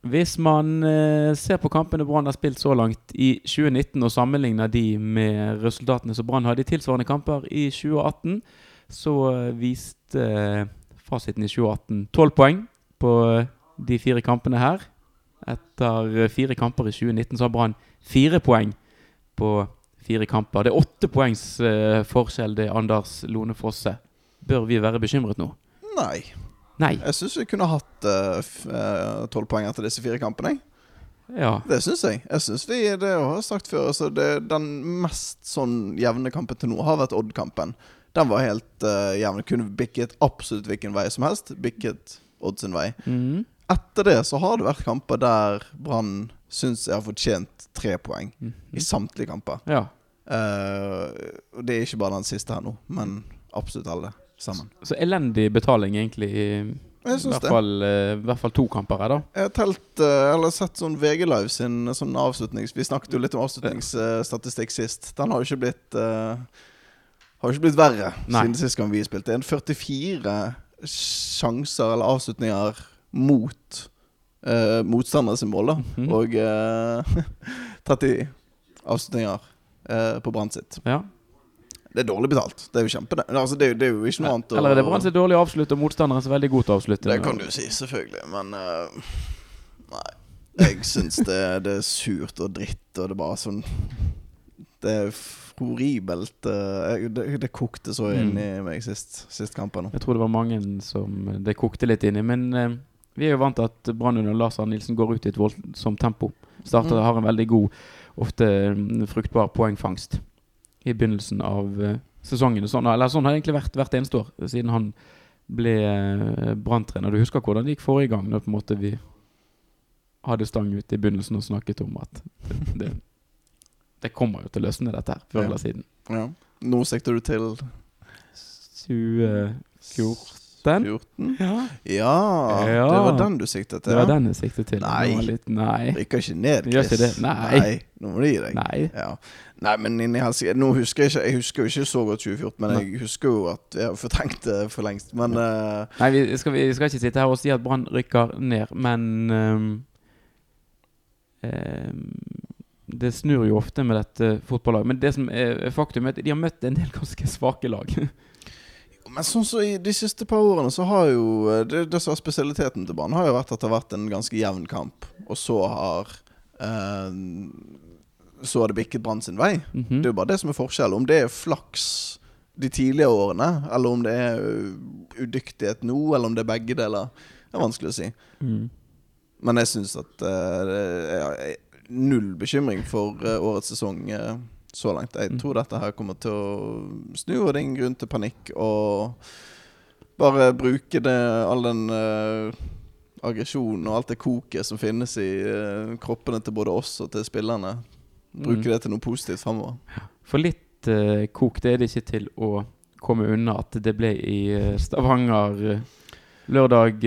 Hvis man eh, ser på kampene Brann har spilt så langt i 2019, og sammenligner de med resultatene som Brann hadde i tilsvarende kamper i 2018, så eh, viste eh, fasiten i 2018 tolv poeng på de fire kampene her. Etter fire kamper i 2019 så har Brann fire poeng på fire kamper. Det er åtte poengs forskjell, det, Anders Lone Fosse. Bør vi være bekymret nå? Nei. Nei. Jeg syns vi kunne hatt tolv poeng etter disse fire kampene. Ja. Det syns jeg. Jeg synes vi, Det har jeg sagt før altså det, Den mest sånn jevne kampen til nå har vært Odd-kampen. Den var helt uh, jevn. Kunne bikket absolutt hvilken vei som helst. Bikket Odd sin vei. Mm. Etter det så har det vært kamper der Brann syns jeg har fortjent tre poeng. Mhm. I samtlige kamper. ja. Uh, det er ikke bare den siste her nå, men absolutt alle sammen. Så elendig betaling, egentlig. I, Jeg i, syns hvert det. fall, uh, I hvert fall to kamper her, da. Jeg har telt, uh, eller sett sånn VG Live sin sånn avslutnings... Vi snakket jo litt om avslutningsstatistikk sist. Den har jo ikke blitt Har jo ikke blitt verre Nei. siden sist gang vi spilte. En 44 sjanser eller avslutninger mot uh, motstandere mål, da. Mhm. Og eh, 30 avslutninger eh, på Brann sitt. Ja. Det er dårlig betalt. Det er jo kjempe altså, det, er det er jo ikke noe annet Eller er det Brann å avslutte, og motstanderen er veldig god til å avslutte? Det kan du si, selvfølgelig, men uh, Nei. Jeg syns det, det er surt og dritt, og det er bare sånn Det er horribelt. Uh, det, det kokte så inn i meg sist, sist kampen. Jeg tror det var mange som det kokte litt inn i. Men uh, vi er jo vant til at Brann under Lars Arne Nilsen går ut i et voldsomt tempo. Starter Mm. har en veldig god, ofte mm, fruktbar poengfangst i begynnelsen av eh, sesongen. Sånn, eller sånn har det egentlig vært hvert eneste år siden han ble uh, Brann-trener. Du husker hvordan det gikk forrige gang, når på en måte vi hadde stang ut i begynnelsen og snakket om at det, det, det kommer jo til å løsne dette her, før Ja. eller siden. Ja. Nå sikter du til 2014? 14? Ja. Ja, det var den du siktet til? Det var den jeg siktet til. Nei. Litt, nei. Rykker ikke ned, Gjør ikke Chris. det. Nei. Nå må du gi deg. Nei. Ja. Nei, men inni helsike Nå husker jeg ikke Jeg husker jo ikke så godt 2014, men jeg husker jo at jeg har fortenkt det for lengst. Men uh, Nei, vi skal, vi skal ikke sitte her og si at Brann rykker ned, men um, um, Det snur jo ofte med dette fotballaget. Men det som er faktum, er at de har møtt en del ganske svake lag. Men sånn så i de siste par årene så har jo eh, Det, det som er spesialiteten til Brann, har jo vært at det har vært en ganske jevn kamp, og så har eh, Så har det bikket Brann sin vei. Mhm. Det er jo bare det som er forskjellen. Om det er flaks de tidligere årene, eller om det er uh, udyktighet nå, eller om det er begge deler, det er vanskelig å si. Mm. Men jeg syns at eh, er null bekymring for eh, årets sesong eh, så langt. Jeg Mm. tror dette her kommer til å snu, og det er ingen grunn til panikk. Og bare bruke det, all den uh, aggresjonen og alt det koket som finnes i uh, kroppene til både oss og til spillerne. Bruke Mm. det til noe positivt fremover. For litt uh, kok det er det ikke til å komme unna at det ble i Stavanger lørdag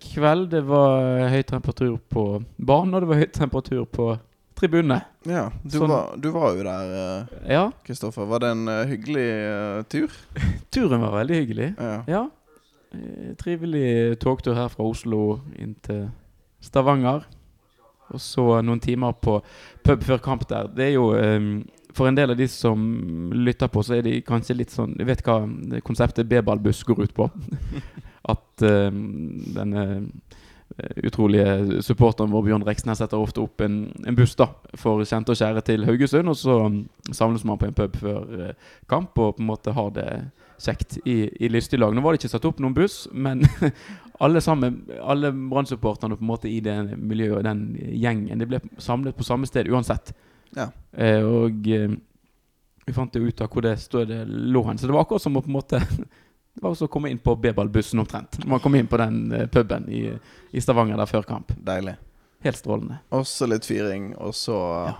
kveld. Det var høy temperatur på banen, og det var høy temperatur på tribunene. Ja, du, Sånn- var, du var jo der, eh, Ja, Kristoffer. Var det en uh, hyggelig uh, tur? turen var veldig hyggelig. Ja. Ja. Trivelig togtur her fra Oslo inn til Stavanger. Og så noen timer på pub før kamp der. Det er jo um, For en del av de som lytter på, så er de kanskje litt sånn Du vet hva konseptet B-ballbuss går ut på. At um, denne utrolige supporteren vår Bjørn Reksnes setter ofte opp en, en buss da for kjente og kjære til Haugesund. Og så mm, samles man på en pub før eh, kamp og på en måte har det kjekt i, i lystig lag. Nå var det ikke satt opp noen buss, men alle sammen, alle Brann-supporterne på en måte i det miljøet og den gjengen, de ble samlet på samme sted uansett. Ja. Eh, og eh, vi fant jo ut av hvor det stedet lå hen. Så det var akkurat som å på en måte Det var også å komme inn på B-ballbussen omtrent. Man kom inn på den eh, puben i, i Stavanger der før kamp. Deilig. Helt strålende. Og så litt fyring, og så Ja.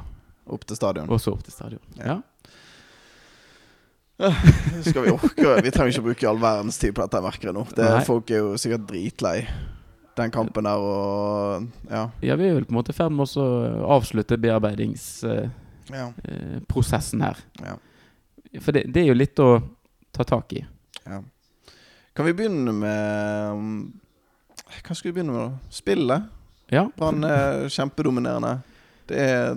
opp til stadion. Og så opp til stadion. Ja. Ja. Skal vi orke Vi trenger ikke bruke all verdens tid på dette, merker nå. Det, folk er jo sikkert dritlei den kampen der og Ja. ja, vi er vel på en måte i ferd med å avslutte bearbeidingsprosessen ja, her. ja, For det, det er jo litt å ta tak i. ja. Kan vi begynne med um, Hva skal vi begynne med, da? Spillet? Ja. Brann er kjempedominerende. Det er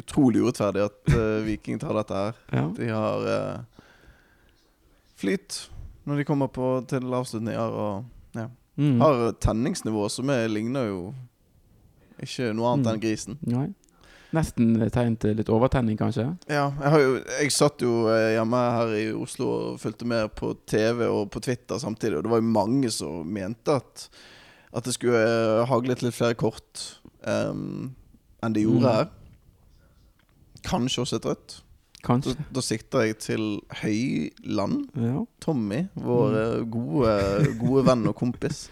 utrolig urettferdig at uh, Viking tar dette her. ja. De har uh, flyt når de kommer på, til avslutninger, og Mm. har tenningsnivå som er, ligner jo ikke noe annet Mm. enn grisen. Nei. Nesten tegn til litt overtenning, kanskje? Ja, jeg, har jo, jeg satt jo eh, hjemme her i Oslo og fulgte med på TV og på Twitter samtidig, og det var jo mange som mente at, at det skulle hagle haglet litt flere kort um, enn det gjorde Mm. her. Kanskje også et rødt. Kanskje. da sikter jeg til Høyland. Ja. Tommy, vår mm. gode, gode venn og kompis.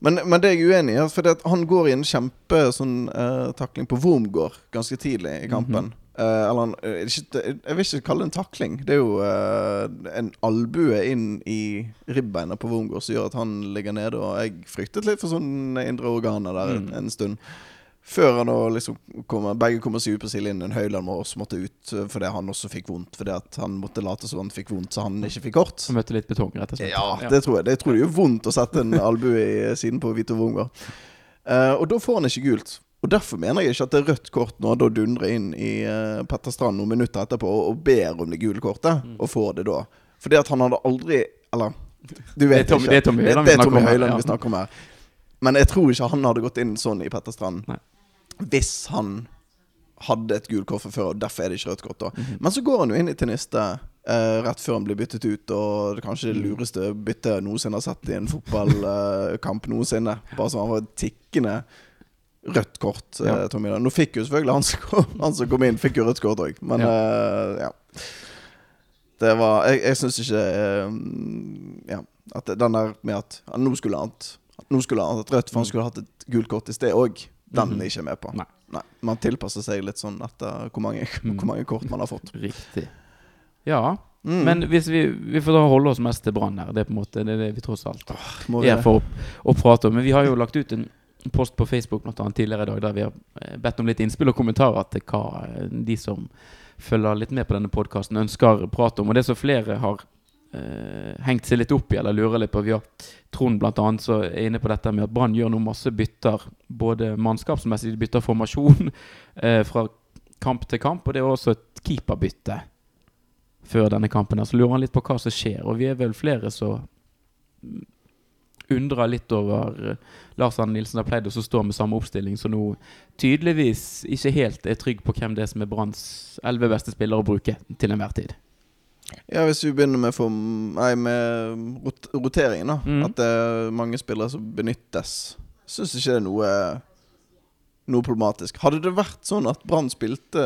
Men, men det er jeg uenig i. For han går i en kjempe sånn, uh, takling på Wormgård ganske tidlig i kampen. Eh, eller han, eh, Jeg vil ikke kalle det en takling. Det er jo uh, en albue inn i ribbeina på Wormgård som gjør at han ligger nede. Og jeg fryktet litt for sånne indre organer der Mm. en stund. Før han liksom kom, begge kommer seg ut på sidelinjen. Høyland må også måtte ut eh, fordi han også fikk vondt. Fordi han måtte late som han fikk vondt, så han ikke fikk kort. Han møtte litt betong, rett og slett. Ja, det tror jeg. Det tror jeg gjør vondt å sette en albue i siden på Vito Wungvar. Uh, og da får han ikke gult. Og Derfor mener jeg ikke at det er rødt kort nå. da dundrer inn i uh, Petter Strand noen minutter etterpå og, og ber om det gule kortet, Mm. og får det da. Fordi at han hadde aldri Eller, du vet ikke. det er Tommy Høiland vi det snakker Tommy om her, Høiland ja. vi snakker om her. Men jeg tror ikke han hadde gått inn sånn i Petter Strand Nei. Hvis han hadde et gult kort fra før, og derfor er det ikke rødt kort. da Mhm. Men så går han jo inn i til eh, rett før han blir byttet ut, og det kanskje det Mm. lureste byttet noensinne har sett i en fotballkamp noensinne. Bare så han var tikkende rødt kort. eh, Ja. Tommy. Nå fikk jo selvfølgelig han som kom, han som kom inn, fikk jo rødt kort òg, men ja. ja. Det var Jeg, jeg syns ikke eh, Ja, at den der med at nå skulle han Nå skulle han hatt rødt, for han skulle hatt et gult kort i sted òg. Den Mhm. er ikke med på. Nei. Nei, Man tilpasser seg litt sånn etter hvor mange, Mm. hvor mange kort man har fått. Riktig. Ja, Mm. men hvis vi, vi får da holde oss mest til Brann her. Det er på en måte det er det vi tross alt Åh, vi er for å, å prate om. Men vi har jo lagt ut en post på Facebook blant annet tidligere i dag der vi har eh, bedt om litt innspill og kommentarer til hva eh, de som følger litt med på denne podkasten, ønsker prate om. Og det som flere har hengt seg litt opp i, eller lurer litt på Vi har Trond annet som er inne på dette med at Brann gjør nå masse bytter, både mannskapsmessig, de bytter formasjon eh, fra kamp til kamp, og det er også et keeperbytte før denne kampen. Så lurer han litt på hva som skjer, og vi er vel flere som undrer litt over eh, Lars Arne Nilsen har pleid å stå med samme oppstilling, så nå tydeligvis ikke helt er trygg på hvem det er som er Branns elleve beste spillere å bruke til enhver tid. Ja, Hvis vi begynner med, for, nei, med rot roteringen, da. Mm. At det er mange spillere som benyttes. Syns ikke det er noe Noe problematisk. Hadde det vært sånn at Brann spilte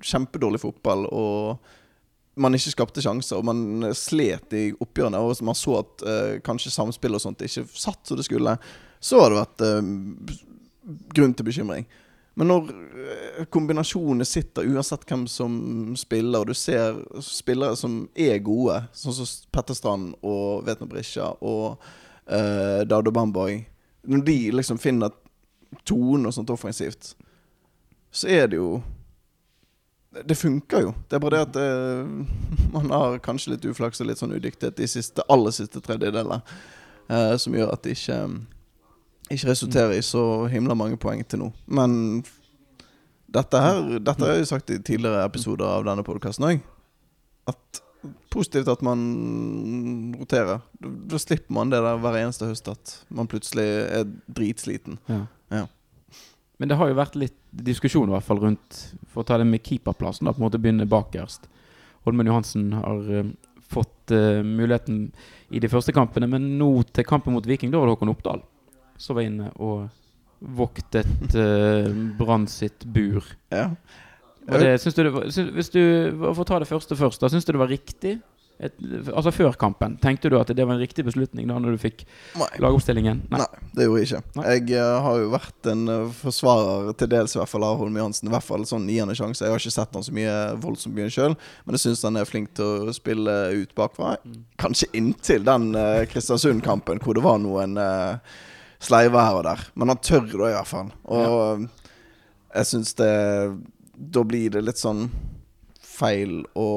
kjempedårlig fotball, og man ikke skapte sjanser, og man slet i oppgjørene, og man så at eh, kanskje samspill og sånt ikke satt som det skulle, så hadde det vært eh, grunn til bekymring. Men når eh, kombinasjonene sitter, uansett hvem som spiller, og du ser spillere som er gode, sånn som Petter Strand og Vetna Brisja og uh, Dado Bamboy Når de liksom finner tonen og sånt offensivt, så er det jo Det funker jo. Det er bare det at det, man har kanskje litt uflaks og litt sånn udyktighet de siste, aller siste tredjedeler, uh, som gjør at det ikke ikke resulterer i så himla mange poeng til nå. Men dette her Dette har jeg jo sagt i tidligere episoder av denne podkasten òg. At positivt at man roterer. Da, da slipper man det der hver eneste høst at man plutselig er dritsliten. Ja. Ja. Men det har jo vært litt diskusjon i hvert fall rundt For å ta det med keeperplassen, da, på en måte begynne bakerst. Holmen Johansen har uh, fått uh, muligheten i de første kampene, men nå til kampen mot Viking, da var det Håkon Oppdal som var inne og voktet uh, Brann sitt bur. Ja. Det, syns du det var, syns, hvis du, For å ta det første først, da syns du det var riktig? Et, altså Før kampen, tenkte du at det var en riktig beslutning da når du fikk Nei. lagoppstillingen? Nei, det gjorde jeg ikke. Nei. Jeg eh, har jo vært en eh, forsvarer, til dels i hvert fall, av Holm Johansen. I hvert fall sånn niende sjanse. Jeg har ikke sett han så mye voldsomt mye sjøl, men jeg syns han er flink til å spille ut bakfra. Kanskje inntil den Kristiansund-kampen hvor det var noen uh, sleiver her og der. Men han tør da, i hvert fall. Og jeg syns det Da blir det litt sånn feil å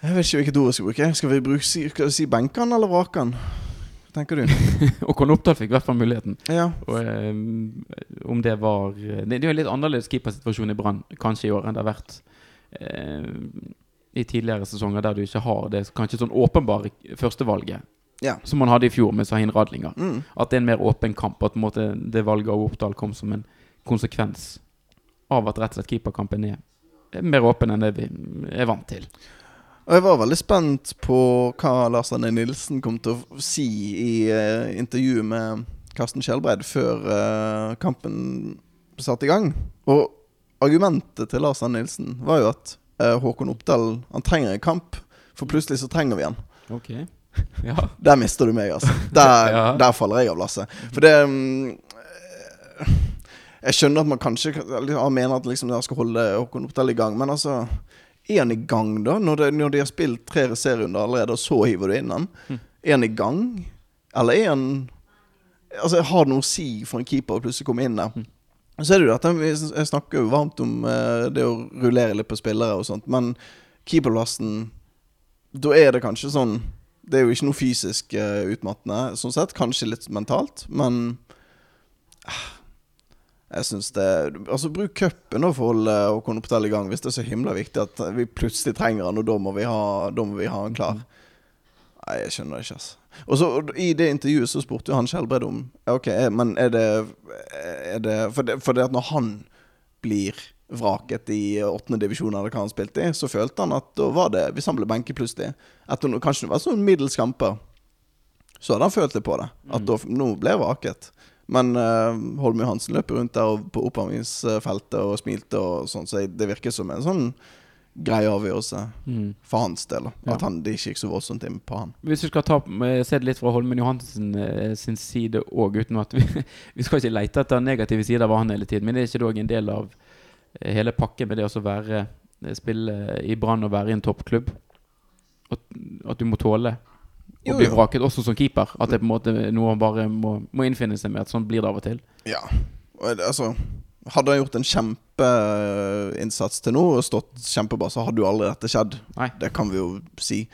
jeg vet ikke hvilket ord jeg skal bruke. Skal vi bruke, skal vi si benkene eller vrake? Hva tenker du? Håkon Oppdal fikk i hvert fall muligheten. Ja. Og eh, om det var Det det er jo en litt annerledes keepersituasjon i Brann kanskje i år enn det har vært eh, i tidligere sesonger, der du ikke har det kanskje sånn åpenbare førstevalget Ja. som man hadde i fjor med Sahin Radlinger. Mm. At det er en mer åpen kamp. At måte, det valget av Oppdal kom som en konsekvens av at rett og slett keeperkampen er er mer åpen enn det vi er vant til. Og jeg var veldig spent på hva Lars Arne Nilsen kom til å si i uh, intervjuet med Karsten Skjelbreid før uh, kampen satte i gang. Og argumentet til Lars Arne Nilsen var jo at uh, Håkon Oppdal han trenger en kamp, for plutselig så trenger vi han. Ok Ja. Der mister du meg, altså. Der, Ja. der faller jeg av lasset. For det mm, eh, Jeg skjønner at man kanskje Han mener at liksom dere skal holde Håkon Oppdal i gang, men altså Er han i gang, da? Når, det, når de har spilt tre serierunder allerede, og så hiver du inn han? Er han i gang? Eller er han Altså, Har det noe å si for en keeper å plutselig komme inn der? Så er det jo dette Jeg snakker jo varmt om eh, det å rullere litt på spillere og sånt, men keeperplassen Da er det kanskje sånn Det er jo ikke noe fysisk uh, utmattende, sånn sett. Kanskje litt mentalt, men uh, Jeg syns det Altså, bruk cupen for å holde Håkon Oppdal i gang, hvis det er så himla viktig at vi plutselig trenger han, og da må vi ha, må vi ha han klar. Nei, jeg skjønner ikke, altså. Og så I det intervjuet så spurte jo han Skjelbred om Ok, eh, men er det, er det For det, for det at når han blir vraket i åttende divisjon, eller hva han spilte i, så følte han at da var det Hvis han ble benket plutselig, etter noe, kanskje det var sånn middels kamper, så hadde han følt litt på det. At da, nå ble jeg vraket. Men uh, Holm Johansen løp rundt der og på oppvarmingsfeltet og smilte og sånn, så det virker som en sånn grei avgjørelse Mm. for hans del. Ja. At han, det ikke gikk så voldsomt inn på han. Hvis du skal ta, eh, se det litt fra Holmen Johansen eh, sin side òg, uten at vi, vi skal ikke lete etter negative sider av han hele tiden, men det er ikke det òg en del av eh, hele pakken med det å være eh, spille i Brann og være i en toppklubb? At, at du må tåle å bli vraket, også som keeper? At det på en måte noe han bare må, må innfinne seg med? At sånn blir det av og til? Ja. Altså, hadde han gjort en kjempeinnsats til nå og stått kjempebra, så hadde jo aldri dette skjedd. Nei. Det kan vi jo si.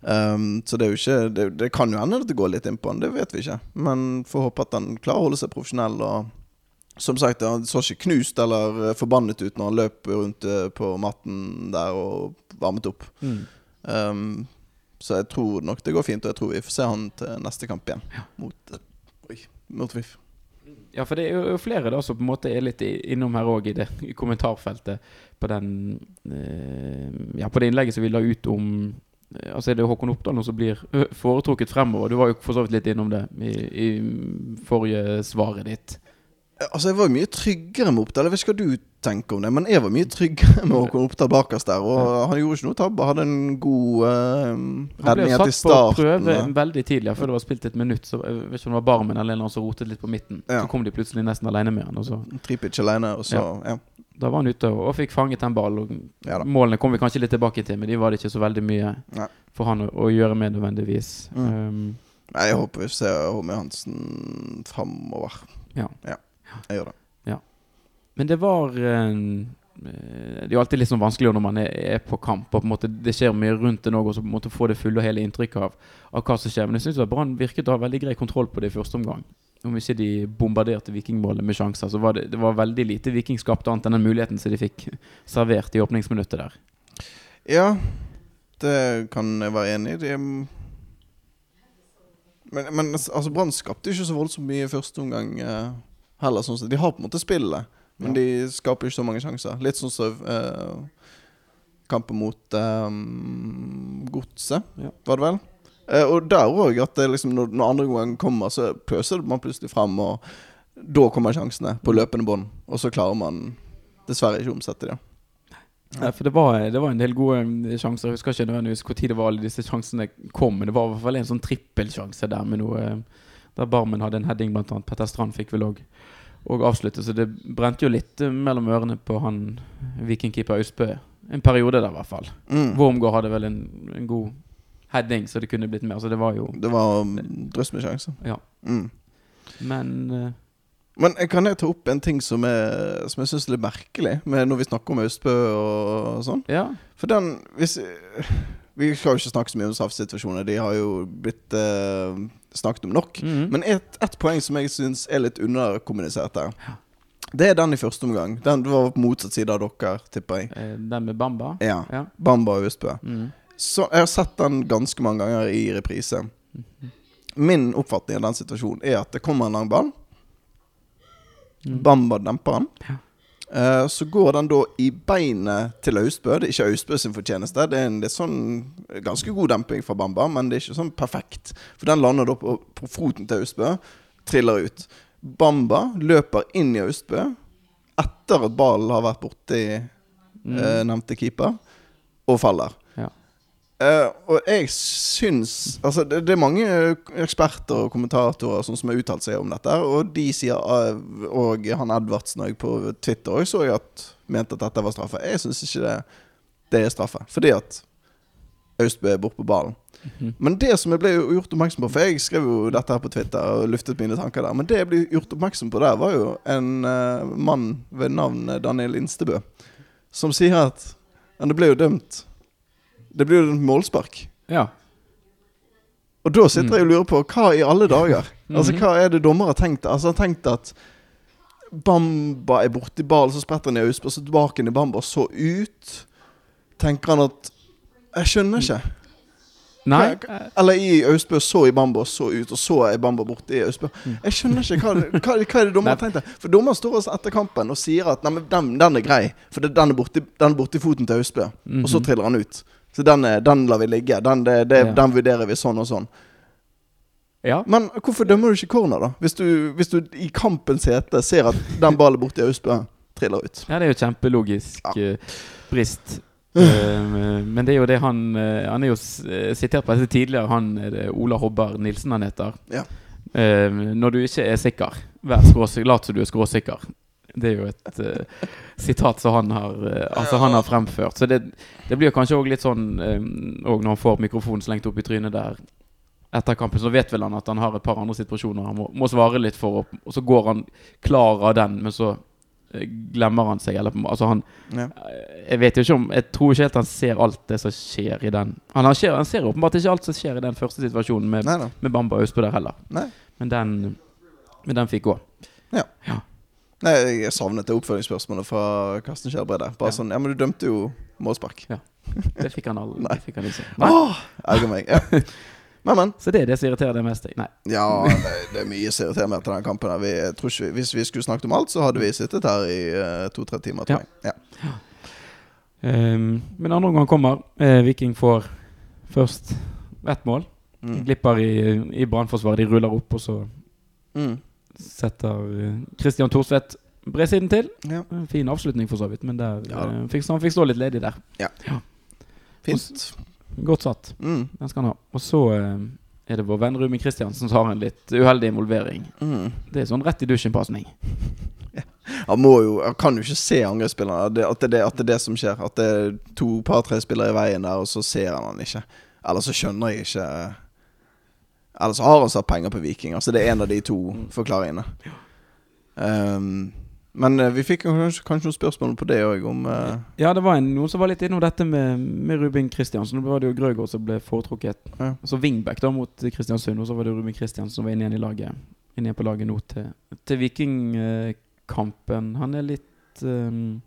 Um, så det er jo ikke det, det kan jo hende at det går litt inn på han, det vet vi ikke. Men får håpe at han klarer å holde seg profesjonell. Og som sagt, han så ikke knust eller eh, forbannet ut når han løp rundt eh, på matten der og varmet opp. Um, så jeg tror nok det går fint, og jeg tror vi får se han til neste kamp igjen. Mot, eh, oi, mot VIF. Ja, for det er jo flere da som på en måte er litt innom her òg, i det i kommentarfeltet på den eh, Ja, på det innlegget som vi la ut om Altså er det Håkon Oppdal som blir foretrukket fremover. Du var jo for så vidt litt innom det i, i forrige svaret ditt. Altså, jeg var mye tryggere med Oppdal. Jeg vet ikke hva du tenker om det, men jeg var mye tryggere med Håkon Oppdal bakerst der. Og han gjorde ikke noe tabbe. Hadde en god uh, Han ble redning jo satt på starten. prøve veldig tidlig, før det var spilt et minutt. Så jeg vet ikke om det var Barmen eller noen som rotet litt på midten. Ja. Så kom de plutselig nesten alene med han. Og så, Tripic alene, og så ja. da var han ute og, og fikk fanget den ballen. Ja. Målene kom vi kanskje litt tilbake til, men de var det ikke så veldig mye Nei. for han å, å gjøre med nødvendigvis. Mm. Um, Nei, jeg håper vi ser Homme Hansen framover. Ja. Jeg gjør det. Men det var eh, Det er jo alltid litt sånn vanskelig når man er, på kamp. Og på en måte Det skjer mye rundt det nå, og så på en måte få det fulle og hele inntrykket av, av hva som skjer. Men jeg syns Brann virket å ha veldig grei kontroll på det i første omgang. Om ikke de bombarderte Vikingmålet med sjanser, så var det, det var veldig lite Viking skapte annet enn den muligheten som de fikk servert i åpningsminuttet der. Ja, det kan jeg være enig i. Men, men altså, Brann skapte ikke så voldsomt mye i første omgang eh, heller. Sånn. De har på en måte spillet, men Ja. de skaper ikke så mange sjanser. Litt sånn som uh, kampen mot um, Godset, Ja. var det vel? Uh, og der òg, at det liksom, når, når andre omgang kommer, så pøser man plutselig fram, og da kommer sjansene på løpende bånd. Og så klarer man dessverre ikke å omsette det. Ja, for det var, det var en del gode sjanser. Jeg husker ikke nødvendigvis når det var alle disse sjansene kom, men det var i hvert fall en sånn trippelsjanse der med noe Der Barmen hadde en heading, blant annet. Petter Strand fikk vel òg og avslutte, så det brente jo litt eh, mellom ørene på han vikingkeeper Austbø. En periode der, i hvert fall. Mm. Wormgård hadde vel en, en god heading, så det kunne blitt mer. Så det var jo Det var drøss med sjanser. Ja. Mm. Men uh, Men kan jeg ta opp en ting som, er, som jeg syns er litt merkelig, med når vi snakker om Austbø og sånn? ja. For den hvis, Vi skal jo ikke snakke så mye om straffesituasjoner. De har jo blitt uh, snakket om nok. Mhm. Men ett et poeng som jeg syns er litt underkommunisert her, det er den i første omgang. Den var på motsatt side av dere, tipper jeg. Eh, Den med Bamba? Ja. Ja. Bamba og Østbø. Mhm. Så jeg har sett den ganske mange ganger i reprise. Min oppfatning av den situasjonen er at det kommer en lang ball. Mm. Bamba demper den. Ja. Eh, så går den da i beinet til Austbø. Det er ikke Austbø sin fortjeneste. Det er en litt sånn ganske god demping fra Bamba, men det er ikke sånn perfekt. For den lander da på, på foten til Austbø, triller ut. Bamba løper inn i Austbø etter at ballen har vært borti Mm. eh, nevnte keeper, og faller. Eh, og jeg syns Altså, det, det er mange eksperter og kommentatorer sånn som har uttalt seg om dette, og de sier uh, Og han Edvardsen og jeg på Twitter òg så jeg at mente at dette var straffe. Jeg syns ikke det, det er straffe, fordi at Austbø er borte på ballen. Mhm. Men det som jeg ble gjort oppmerksom på For jeg skrev jo dette her på Twitter og luftet mine tanker der. Men det jeg ble gjort oppmerksom på der, var jo en uh, mann ved navn Daniel Instebø. Som sier at Men det ble jo dømt Det blir jo et målspark. Ja. Og da sitter jeg og lurer på hva i alle dager? Altså Mhm. Hva er det dommer har tenkt? Altså Han har tenkt at Bamba er borti ballen, så spretter han i Austbø, så tilbake til Bamba, så ut. Tenker han at Jeg skjønner ikke. Nei. Hva- Eller i Austbø, så i Bamba, så ut, og så er Bamba borte i Austbø. Jeg skjønner ikke hva, hva, hva er det dommer har tenkt. der? For dommer står også etter kampen og sier at Nei, men den, den er grei, for den er borti den er borti foten til Austbø. Og så Mhm. triller han ut. Så den, er, den lar vi ligge. Den, det, det, Ja. den vurderer vi sånn og sånn. Ja. Men hvorfor dømmer du ikke corner, da? Hvis du, hvis du i kampens hete ser at den ballen borti Austbø triller ut. ja, det er jo kjempelogisk Ja. eh, brist. Eh, men det er jo det han eh, Han er jo eh, sitert på dette tidligere, han Ola Hobber Nilsen han heter. Ja. Eh, når du ikke er sikker, vær skråsikker. Lat som du er skråsikker. Det er jo et uh, sitat som han har uh, Altså han har fremført. Så det, det blir kanskje òg litt sånn um, Og når han får mikrofonen slengt opp i trynet der etter kampen, så vet vel han at han har et par andre situasjoner han må, må svare litt for, og, og så går han klar av den, men så glemmer han seg, eller Altså han Ja. Jeg vet jo ikke om Jeg tror ikke helt han ser alt det som skjer i den Han, han, ser, han ser åpenbart ikke alt som skjer i den første situasjonen med, med Bamba og Austbø der heller. Nei. Men den Men den fikk gå. Nei, jeg savnet det oppfølgingsspørsmålet fra Karsten Skjelbred. Bare Ja. sånn Ja, men du dømte jo målspark. Ja. Det fikk han aldri. Nei. Det fikk han ikke. Nei. Åh, erger meg. Ja. Men, men. Så det er det som irriterer deg mest? Nei. Ja, det, det er mye som irriterer meg etter den kampen. Vi, tror ikke, hvis vi skulle snakket om alt, så hadde vi sittet her i eh, to-tre timer. Tror jeg. Ja. Um, men andre omgang kommer. Uh, Viking får først ett mål. Mm. Glipper i, i brannforsvaret. De ruller opp, og så Mm. Setter eh, Christian Thorsvedt bredsiden til. ja. Fin avslutning, for så vidt, men der, Ja eh, fikk, han fikk stå litt ledig der. Ja Fint. Godt satt. Mm. Den skal han ha. Og så eh, er det vår venn Ruben Kristiansen som har en litt uheldig involvering. Mm. Det er sånn rett i dusjen-pasning. Han må jo Han kan jo ikke se angrepsspillerne. At, at det er det som skjer. At det er to par-tre spillere i veien der, og så ser han han ikke. Eller så skjønner jeg ikke Eller så har han satt penger på Viking. Altså Det er en av de to forklaringene. Um, men eh, vi fikk kanskje, kanskje noen spørsmål på det òg, om uh... Ja, det var en, noen som var litt innom dette med, med Ruben Kristiansen. Nå var det jo Grøgaard som ble foretrukket. Ja. Så Wingback da mot Kristiansund, og så var det Ruben Kristiansen som var inne igjen i laget. Inne igjen på laget nå til, til Vikingkampen. Han er litt um,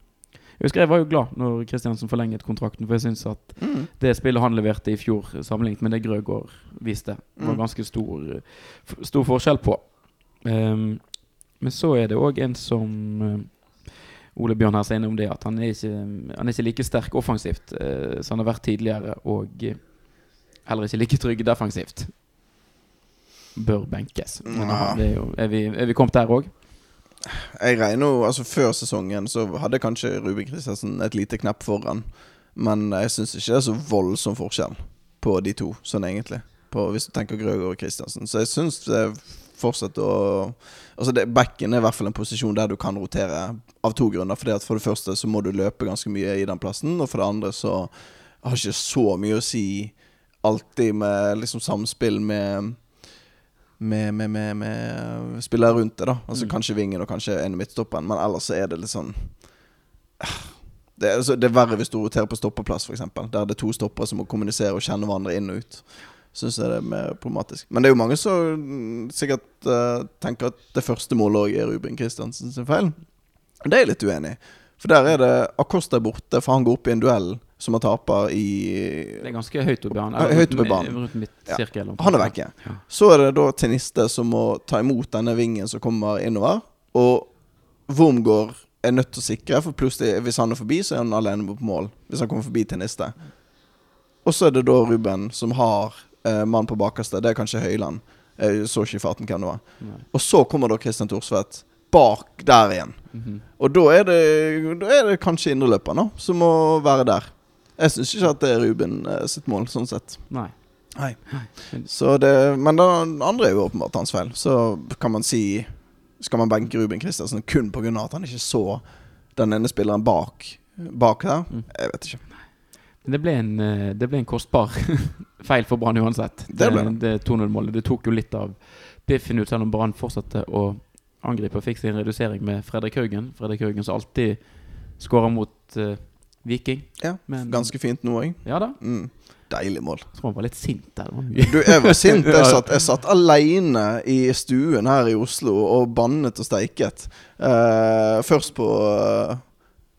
Jeg husker jeg var jo glad når Kristiansen forlenget kontrakten, for jeg syns at mm, det spillet han leverte i fjor, sammenlignet med det Grøgaard viste, var Mm. ganske stor, stor forskjell på. Um, men så er det òg en som um, Ole Bjørn her sier innom det, at han er ikke, han er ikke like sterk offensivt uh, som han har vært tidligere, og eh, heller ikke like trygg defensivt. Bør benkes. Men Ja. det er, jo, er, vi, er vi kommet der òg? Jeg regner jo Altså Før sesongen så hadde kanskje Ruben Kristiansen et lite knepp foran. Men jeg syns ikke det er så voldsom forskjell på de to, sånn egentlig. På, hvis du tenker Grøgaard og Kristiansen. Så jeg syns det fortsetter å Altså det, Backen er i hvert fall en posisjon der du kan rotere, av to grunner. Fordi at For det første så må du løpe ganske mye i den plassen, og for det andre så har ikke så mye å si alltid med liksom samspill med med, med, med, med spillere rundt det, da. Altså Mm. Kanskje vingen og kanskje en midtstopper, men ellers så er det litt sånn Det er, altså, det er verre hvis du roterer på stoppeplass, f.eks. Der det er to stoppere som må kommunisere og kjenne hverandre inn og ut. Syns jeg det er mer problematisk. Men det er jo mange som sikkert uh, tenker at det første målet òg er Ruben Kristiansen sin feil. Det er jeg litt uenig i. For der er det Acosta er borte, for han går opp i en duell som har taper i Det er ganske høyt oppe i banen. Ja, høyt oppe i banen. Midtsirkel. Han er vekke. Ja. Så er det da Teniste som må ta imot denne vingen som kommer innover. Og Wormgård er nødt til å sikre, for plutselig, hvis han er forbi, så er han alene på mål. Hvis han kommer forbi Teniste. Og så er det da Ruben som har eh, mann på bakerste. Det er kanskje Høyland. Jeg så ikke i farten hvem det var. Nei. Og så kommer da Christian Thorsvedt bak der igjen. Mhm. Og da er det, da er det kanskje indreløperen som må være der. Jeg syns ikke at det er Ruben eh, sitt mål, sånn sett. Nei. Nei. Så det, men det andre er jo åpenbart hans feil. Så kan man si Skal man benke Ruben Kristiansen kun pga. at han ikke så den ene spilleren bak, bak der? Mm. Jeg vet ikke. Men det ble en, eh, det ble en kostbar feil for Brann uansett. Det det. det 2-0-målet. Det tok jo litt av biffen ut, selv om Brann fortsatte å angripe og fikk sin redusering med Fredrik Haugen. Fredrik Haugen som alltid skårer mot eh, Viking. Ja, Men- Ganske fint nå òg. Ja da. Mm. Deilig mål. Jeg tror han var litt sint der. Du, jeg var sint. Jeg satt, jeg satt aleine i stuen her i Oslo og bannet og steiket. Uh, først på uh,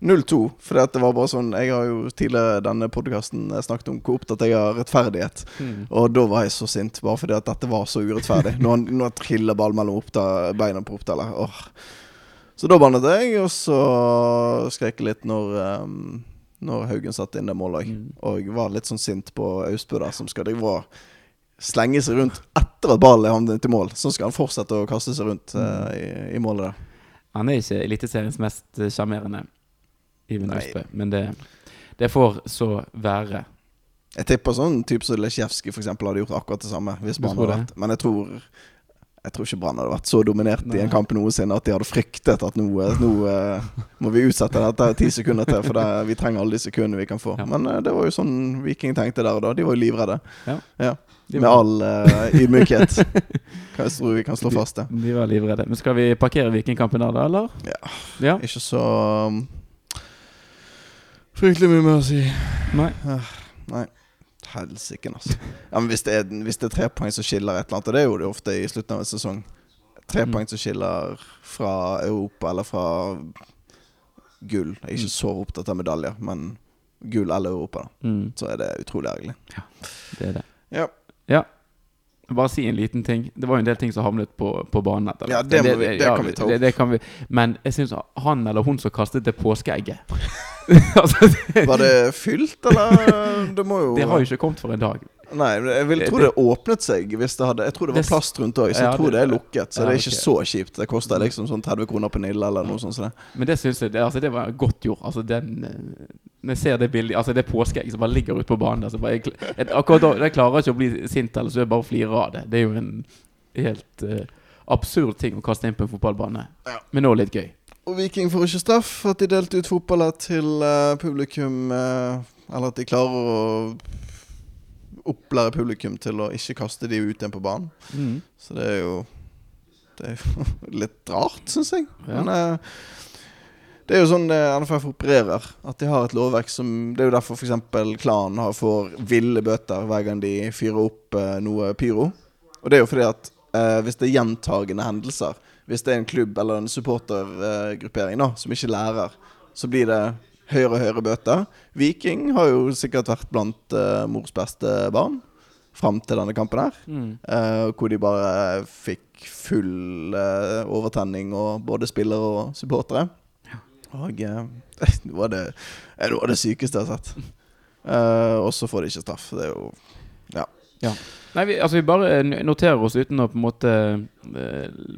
0-2, for det var bare sånn Jeg har jo tidligere denne podkasten snakket om hvor opptatt jeg har rettferdighet. Mm. Og da var jeg så sint, bare fordi at dette var så urettferdig. Når han, når han triller ball mellom oppta, beina på. Åh. Så da bannet jeg, og så skrek jeg litt når, ehm, når Haugen satte inn det målet òg. Mm. Og var litt sånn sint på Austbø der, som skal drive og slenge seg rundt etter at ballen er havnet til mål. Så skal han fortsette å kaste seg rundt uh, i, i målet der. Han er ikke Eliteseriens mest eh, sjarmerende, Iven Austbø. Men det, det får så være. Jeg tipper sånn type som Lesjevskij f.eks. hadde gjort akkurat det samme. Hvis man hadde vært Men jeg tror Jeg tror ikke Brann hadde vært så dominert Nei. i en kamp noensinne at de hadde fryktet at nå, eh, nå må vi utsette dette ti sekunder til, for det, vi trenger alle de sekundene vi kan få. Ja. Men eh, det var jo sånn Viking tenkte der og da. De var jo livredde. Ja. De Med all uh, ydmykhet. Jeg tror vi kan slå fast det. De var livredde. Men skal vi parkere Vikingkampen der, da, eller? Ja. ja? Ikke så um, Fryktelig mye mer å si. Nei. Nei. Helsike, altså. Ja, men hvis det, er, hvis det er tre poeng som skiller et eller annet, og det er jo det ofte i slutten av en sesong Tre Mm. poeng som skiller fra Europa eller fra gull. Jeg er ikke Mm. så opptatt av medaljer, men gull eller Europa, da. Mm, Så er det utrolig ergerlig. det er det. Ja. Ja. Bare si en liten ting. Det var jo en del ting som havnet på, på banen. etter Ja, det vi- det kan vi ta opp. Det, det kan vi. Men jeg syns han eller hun som kastet det påskeegget altså, Var det fylt, eller? Det må jo det har jo ikke kommet for en dag. Nei, men jeg vil Det- tro det åpnet seg hvis det hadde Jeg tror det var plast rundt òg, så jeg Ja, tror det- det er lukket. Så ja, det er ikke okay. så kjipt. Det koster liksom sånn 30 kroner på Nille eller noe sånt. Så det. Men det syns jeg det, altså, det var godt gjort. Altså, den, eh, når jeg ser det bildet Altså det påskeegg som bare ligger ute på banen der, så bare, jeg, jeg, Akkurat da Jeg klarer ikke å bli sint, eller så er jeg bare flirer av det. Det er jo en helt uh, absurd ting å kaste inn på en fotballbane. Ja. Men også litt gøy. Og Viking får ikke straff for at de delte ut fotballer til uh, publikum. uh, eller at de klarer å opplære publikum til å ikke kaste de ut igjen på banen. Så det er jo Det er jo litt rart, syns jeg. Ja. Men eh, det er jo sånn eh, NFF opererer. At de har et lovverk som Det er jo derfor f.eks. klanen har, får ville bøter hver gang de fyrer opp eh, noe pyro. Og det er jo fordi at eh, hvis det er gjentagende hendelser Hvis det er en klubb eller en supportergruppering da som ikke lærer, så blir det høyere og høyere bøter. Viking har jo sikkert vært blant uh, mors beste barn fram til denne kampen her. Mm. Uh, hvor de bare fikk full uh, overtenning, og både spillere og supportere. Og eh, det var det, det var det sykeste jeg har sett. Og så får de ikke straff. Det er jo Nei, vi, altså vi bare noterer oss uten å på en måte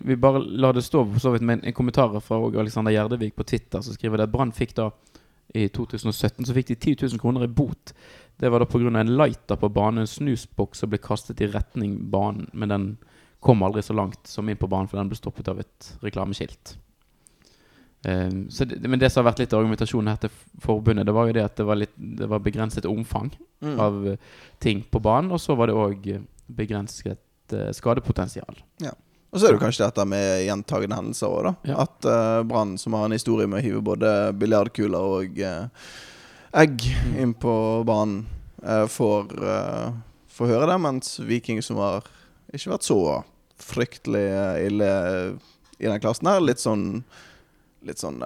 Vi bare lar det stå for så vidt med en, en kommentar fra Alexander Gjerdevik på Twitter, som skriver det at Brann fikk da i 2017 så fikk de 10 000 kroner i bot. Det var da pga. en lighter på banen, en snusboks som ble kastet i retning banen, men den kom aldri så langt som inn på banen, for den ble stoppet av et reklameskilt. Um, så det, men det som har vært litt argumentasjonen her til forbundet, det var jo det at det var, litt, det var begrenset omfang mm. av eh, ting på banen, og så var det òg begrenset skadepotensial skadepotensial. Og så er det kanskje dette med gjentagende hendelser òg, da. Ja. At uh, Brann, som har en historie med å hive både biljardkuler og uh, egg Mm. inn på banen, uh, får, får høre det, mens Viking, som har ikke vært så fryktelig ille i den klassen her, litt sånn Litt sånn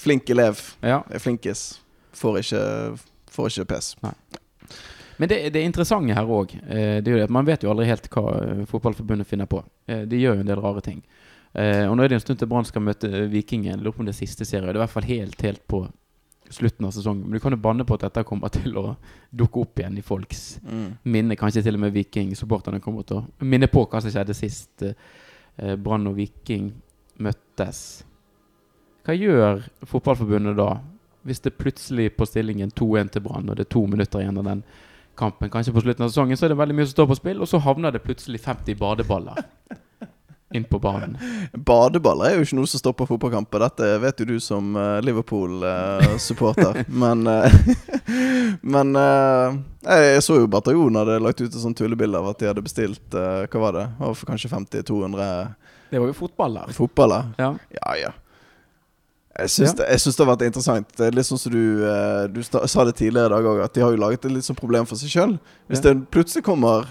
flink elev, Ja. flinkis, får ikke, får ikke pes. Men det, det interessante her òg, eh, det er jo at man vet jo aldri helt hva eh, Fotballforbundet finner på. Eh, de gjør jo en del rare ting. Eh, og nå er det en stund til Brann skal møte Vikingen. Lurer på om det er siste serie. Det er i hvert fall helt, helt på slutten av sesongen. Men du kan jo banne på at dette kommer til å dukke opp igjen i folks Mm. minne. Kanskje til og med Viking-supporterne kommer til å minne på hva som skjedde sist eh, Brann og Viking møttes. Hva gjør Fotballforbundet da, hvis det plutselig på stillingen 2-1 til Brann, og det er to minutter igjen av den kampen, kanskje på slutten av sesongen, så er det veldig mye som står på spill, og så havner det plutselig 50 badeballer inn på banen. Badeballer er jo ikke noe som stopper fotballkamper. Dette vet jo du som eh, Liverpool-supporter. men eh, Men eh, jeg så jo Bataljon hadde lagt ut et sånt tullebilde av at de hadde bestilt Hva var det? Det for kanskje 50-200 Det var jo fotballer. fotballer. Ja. Ja, ja. Jeg syns, Ja. det, jeg syns det har vært interessant. Det er litt sånn som du, eh, du sa det tidligere i dag òg, at de har jo laget et litt sånn problem for seg sjøl. Hvis Ja. det plutselig kommer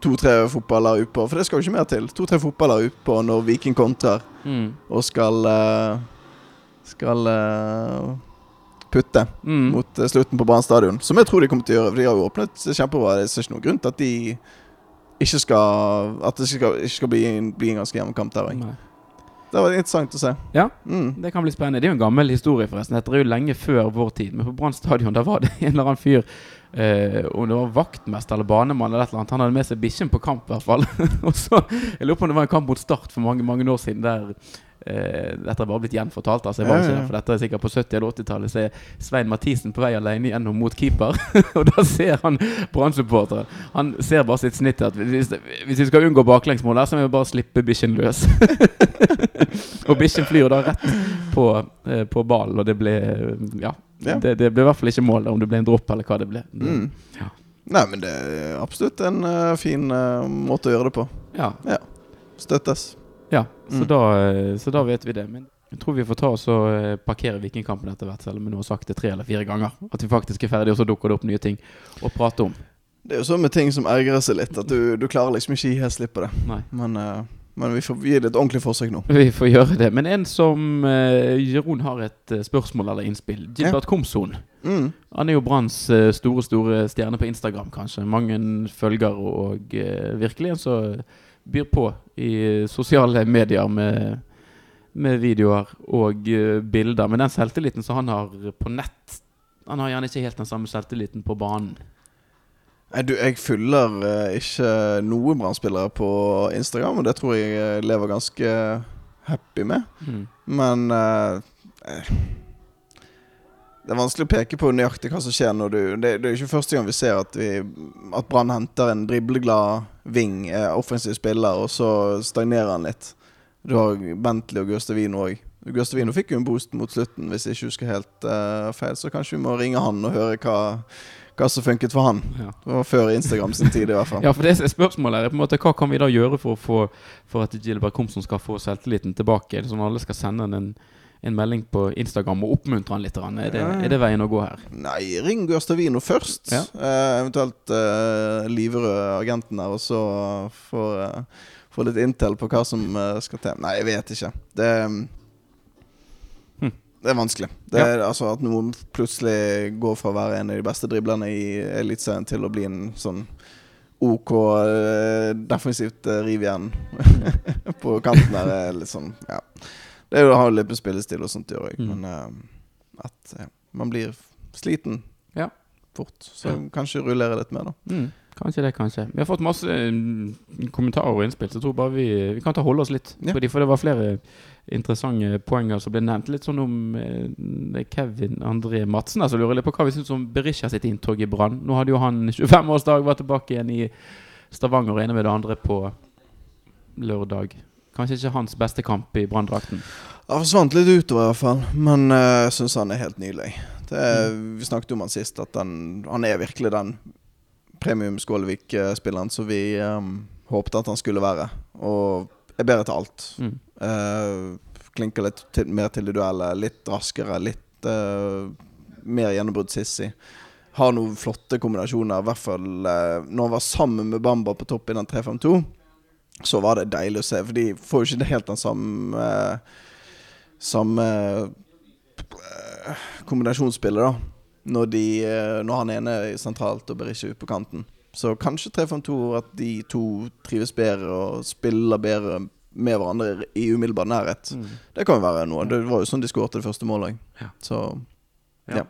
to-tre fotballer utpå, for det skal jo ikke mer til, to-tre fotballer utpå når Viking kontrer Mm. og skal eh, Skal eh, putte Mm. mot slutten på Brann stadion. Som jeg tror de kommer til å gjøre, for de har jo åpnet kjempebra. Det er ikke noen grunn til at de ikke skal At det ikke skal, ikke skal bli, en, bli en ganske jevn kamp der òg. Det var interessant å se. Ja. Mm. Det kan bli spennende. Det er jo en gammel historie, forresten. Dette er jo lenge før vår tid. Men på Brann stadion der var det en eller annen fyr eh, Om det var vaktmester eller banemann eller et eller annet. Han hadde med seg bikkjen på kamp, i hvert fall. og så, Jeg lurer på om det var en kamp mot Start for mange mange år siden der eh, Dette har bare blitt gjenfortalt, altså. Jeg var Ja, ikke ja, ja. der, for dette er sikkert på 70- eller 80-tallet. Så er Svein Mathisen på vei alene gjennom mot keeper. og da ser han Brann-supporteren. Han ser bare sitt snitt at hvis, hvis vi skal unngå baklengsmål så må vi bare slippe bikkjen løs. og bikkjen flyr da rett på, eh, på ballen, og det ble Ja. Ja. Det, det ble i hvert fall ikke mål, om det ble en dropp eller hva det ble. Mm. Ja. Nei, men det er absolutt en uh, fin uh, måte å gjøre det på. Ja, Støttes. Ja. Så, Mm. da, så da vet vi det. Men jeg tror vi får ta oss og eh, parkere Vikingkampen etter hvert, selv om vi nå har sagt det tre eller fire ganger. At vi faktisk er ferdige, og så dukker det opp nye ting å prate om. Det er jo sånn med ting som ergrer seg litt, at du, du klarer liksom ikke gi helt slipp på det. Nei. Men, eh, men vi får gi det et ordentlig forsøk nå. Vi får gjøre det. Men en som uh, Jeroen har et spørsmål eller innspill. Gilbert Komson. Mm. Han er jo Branns store, store stjerne på Instagram, kanskje. Mange følger, og uh, virkelig en som byr på i sosiale medier med, med videoer og eh, bilder. Men den selvtilliten som han har på nett, han har gjerne ikke helt den samme selvtilliten på banen. Nei, du, jeg følger eh, ikke noen Brann-spillere på Instagram, og det tror jeg jeg lever ganske happy med. Mm. Men eh, eh, Det er vanskelig å peke på nøyaktig hva som skjer når du Det, det er jo ikke første gang vi ser at, vi, at Brann henter en dribleglad ving, eh, offensiv spiller, og så stagnerer han litt. Du har Bentley og Gustavino òg. Gustavino fikk jo en boost mot slutten, hvis jeg ikke husker helt eh, feil. Så kanskje vi må ringe han og høre hva, hva som funket for han. Ja. Det var før Instagram sin tid, i hvert fall. ja, for det er spørsmålet er på en måte hva kan vi da gjøre for, få, for at Gilbert Komsen skal få selvtilliten tilbake? Sånn alle skal sende han en, en melding på Instagram og oppmuntre han litt? Er det, er det veien å gå her? Nei, ring Gustavino først. Ja. Eh, eventuelt uh, Liverød, agenten der, og så få få litt intel på hva som eh, skal til. Nei, jeg vet ikke. Det Hm. Det er vanskelig. Det er, altså At noen plutselig går fra å være en av de beste driblerne i Eliteserien til å bli en sånn OK eh, defensivt rivjern på kanten der, er litt sånn Ja. Det er jo, har jo litt med spillestil og sånt å gjøre, Mm. men uh, at ja, man blir sliten Ja. fort. Så Ja. kanskje rullere litt mer, da. Mm, kanskje det, kanskje. Vi har fått masse mm, kommentarer og innspill, så jeg tror bare vi, vi kan ta holde oss litt Ja. på de, for det var flere interessante poenger som ble nevnt. Litt sånn om eh, Kevin André Madsen, altså lurer litt på hva vi syns om Berisha sitt inntog i Brann. Nå hadde jo han 25-årsdag, var tilbake igjen i Stavanger inne med det andre på lørdag. Kanskje ikke hans beste kamp i Branndrakten. Han forsvant litt utover, i hvert fall. Men jeg jeg syns han er helt nydelig. Det mm. Vi snakket om han sist, at den, han er virkelig den premium Skålevik-spilleren som vi um, håpet at han skulle være. Og er bedre til alt. Mm. Uh, klinker litt til, mer til det duelle. Litt raskere, litt uh, mer gjennombrudd Sissi. Har noen flotte kombinasjoner. I hvert fall uh, når han var sammen med Bamba på topp i den 3-5-2, så var det deilig å se. For de får jo ikke helt den samme eh, Samme eh, kombinasjonsspillet, da. Når, de, eh, når han ene er sentralt og Berisha ut på kanten. Så kanskje 3-5-2 at de to trives bedre og spiller bedre med hverandre i umiddelbar nærhet. Mm. Det kan jo være noe. Det var jo sånn de skåret det første målet. Ja. Så Ja.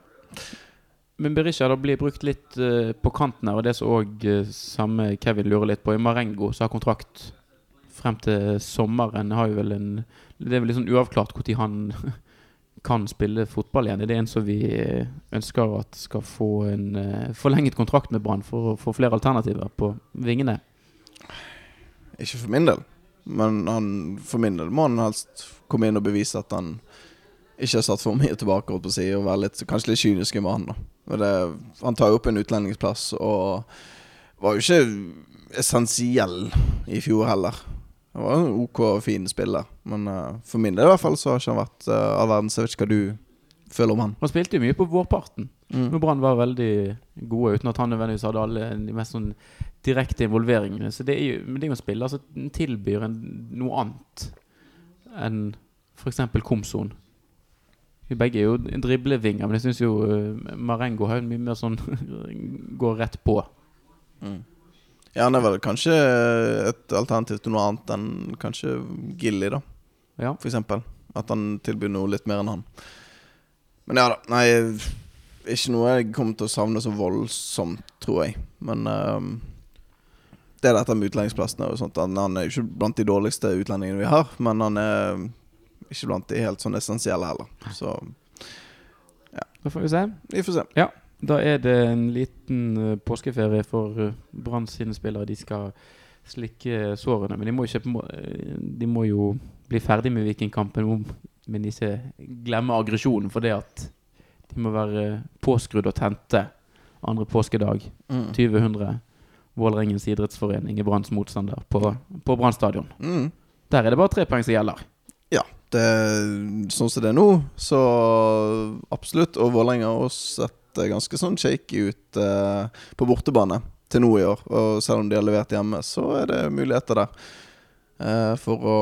Men Berisha da blir brukt litt uh, på kanten her, og det som òg samme Kevin lurer litt på, I Marengo, som har kontrakt frem til sommeren. Har jo vel en Det er vel litt sånn uavklart når han kan spille fotball igjen. Er det en som vi eh, ønsker at skal få en uh, forlenget kontrakt med Brann for å få flere alternativer på vingene? ikke for min del. Men han, for min del må han helst komme inn og bevise at han ikke har satt for mye tilbake, holdt på å si, og være litt, kanskje litt kynisk med han. da. Men det, han tar jo opp en utlendingsplass, og var jo ikke essensiell i fjor heller. Han var en OK og fin spiller, men uh, for min del i hvert fall så har ikke han vært uh, all verdens. Jeg vet ikke hva du føler om han. Han spilte jo mye på vårparten. Mm. Når Brann var veldig gode, uten at han nødvendigvis hadde alle de mest sånn direkte involveringene. Så det er jo, men det er jo en spiller som tilbyr en, noe annet enn f.eks. Komson. Vi begge er jo driblevinger, men jeg syns jo uh, Marengo har mye mer sånn går rett på. Mm. Ja, han er vel kanskje et alternativ til noe annet enn kanskje Gilly, da, Ja. for eksempel. At han tilbyr noe litt mer enn han. Men ja da. Nei, ikke noe jeg kommer til å savne så voldsomt, tror jeg. Men ehm, det er dette med utlendingsplassene og sånt. Han, han er jo ikke blant de dårligste utlendingene vi har, men han er ikke blant de helt sånn essensielle heller. Så ja. Da får vi se. vi får se. Ja. Da er det en liten eh, påskeferie for uh, Brann sine spillere. De skal slikke sårene. Men de må, ikke, eh, de må jo bli ferdig med Vikingkampen, men ikke glemme aggresjonen for det at de må være påskrudd og tente andre påskedag. Mm. 2000 Vålerengens idrettsforening er Branns motstander på, på Brann stadion. Mm. Der er det bare tre poeng som gjelder. Det, sånn som det er nå, så absolutt. Og Vålerenga har også sett eh, ganske sånn shaky ut eh, på bortebane til nå i år. Og selv om de har levert hjemme, så er det muligheter der eh, for å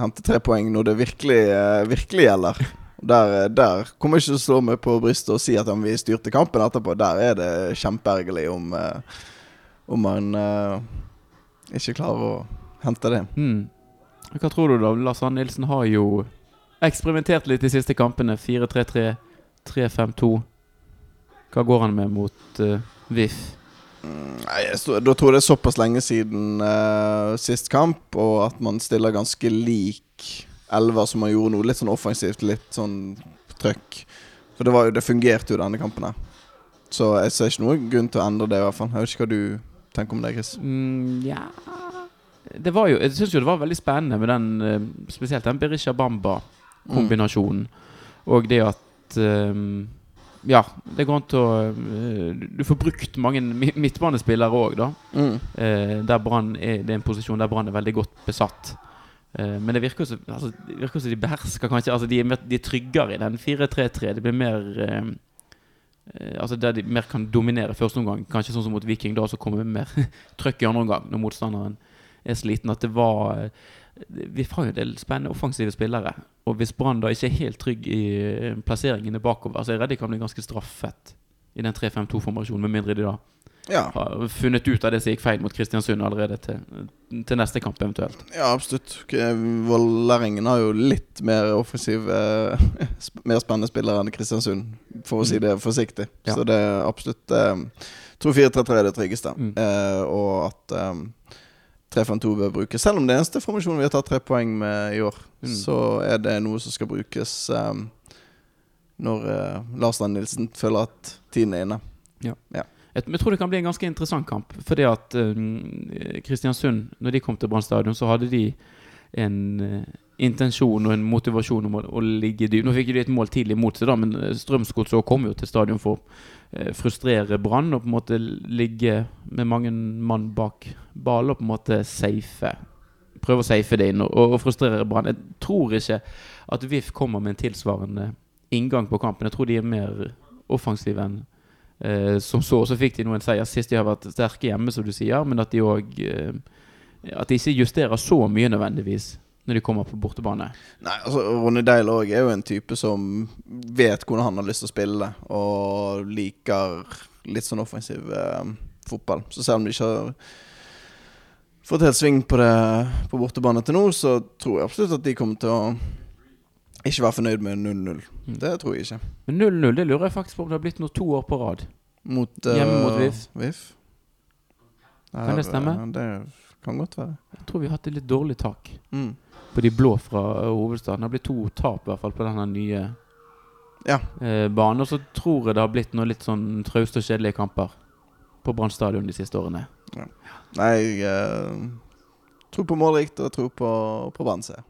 hente tre poeng når det virkelig, eh, virkelig gjelder. Der, eh, der kommer jeg ikke til å slå meg på brystet og si at om vi styrte kampen etterpå. Der er det kjempeergerlig om, eh, om man eh, ikke klarer å hente det. Hmm. Hva tror du, da? Lars Arne Nilsen har jo eksperimentert litt de siste kampene. 4-3-3, 3-5-2. Hva går han med mot uh, VIF? Mm, Nei, jeg Da tror jeg det er såpass lenge siden uh, sist kamp, og at man stiller ganske lik elver som man gjorde nå. Litt sånn offensivt, litt sånn trøkk. For det, var jo, det fungerte jo denne kampen her. Så jeg ser ikke noen grunn til å endre det, i hvert fall. Jeg vet ikke hva du tenker om det, Chris. Mm, ja Det var jo Jeg syns jo det var veldig spennende med den eh, Spesielt den Berisha Bamba-kombinasjonen. Og det at um, Ja, det går an til å eh, du- får brukt mange midtbanespillere òg, da. Mm. Eh, der Brann er, det er en posisjon der Brann er veldig godt besatt. Eh, men det virker som altså, det virker som de behersker kanskje altså, de, er de er tryggere i den 4-3-3. Det blir mer eh, Altså Der de mer kan dominere første omgang. Kanskje sånn som mot Viking, da, så kommer vi mer trøkk i andre omgang når motstanderen er sliten. At det var eh, Vi har jo en del spennende offensive spillere. Og hvis Brann da ikke er helt trygg i eh, plasseringene bakover, så er jeg redd de kan bli ganske straffet i den 3-5-2-formasjonen, med mindre de da Ja. har funnet ut av det som gikk feil mot Kristiansund allerede til, til neste kamp eventuelt. ja, absolutt. Vålerengen har jo litt mer offensiv eh, Mer spennende spillere enn Kristiansund, for å si Mm. det forsiktig. Ja. Så det er absolutt eh, tror 4-3-3 er det tryggeste. Mm. Eh, og at 3-5-2 bør brukes. Selv om det eneste formasjonen vi har tatt tre poeng med i år, Mm. så er det noe som skal brukes um, når uh, Lars Dan Nilsen føler at tiden er inne. Jeg, jeg tror det kan bli en ganske interessant kamp. Fordi at eh, Kristiansund, når de kom til Brann stadion, så hadde de en eh, intensjon og en motivasjon om å, å ligge dypt. Nå fikk de et mål tidlig mot seg, da, men eh, Strømsgodset kom jo til stadion for å eh, frustrere Brann og på en måte ligge med mange mann bak ball og på en måte safe prøve å safe det inn og, og frustrere Brann. Jeg tror ikke at VIF kommer med en tilsvarende inngang på kampen. Jeg tror de er mer offensive enn eh, som så. Så fikk de nå en seier sist. De har vært sterke hjemme, som du sier, men at de òg At de ikke justerer så mye nødvendigvis når de kommer på bortebane. Nei, altså Ronny Deil òg er jo en type som vet hvordan han har lyst til å spille, og liker litt sånn offensiv eh, fotball. Så selv om de ikke har fått helt sving på det på bortebane til nå, så tror jeg absolutt at de kommer til å ikke være fornøyd med 0-0. Mm. Det tror jeg ikke. Men 0-0 det lurer jeg faktisk på om det har blitt nå to år på rad. Mot, Hjemme eh, mot VIF. VIF. Kan det stemme? eh, Det kan godt være. Jeg tror vi har hatt et litt dårlig tak Mm. på de blå fra eh, hovedstaden. Det har blitt to tap i hvert fall på denne nye Ja. eh, banen. Og så tror jeg det har blitt noe litt sånn trauste og kjedelige kamper på Brann stadion de siste årene. Nei, jeg eh, tror på målrikt og tror på, på Brann-seier.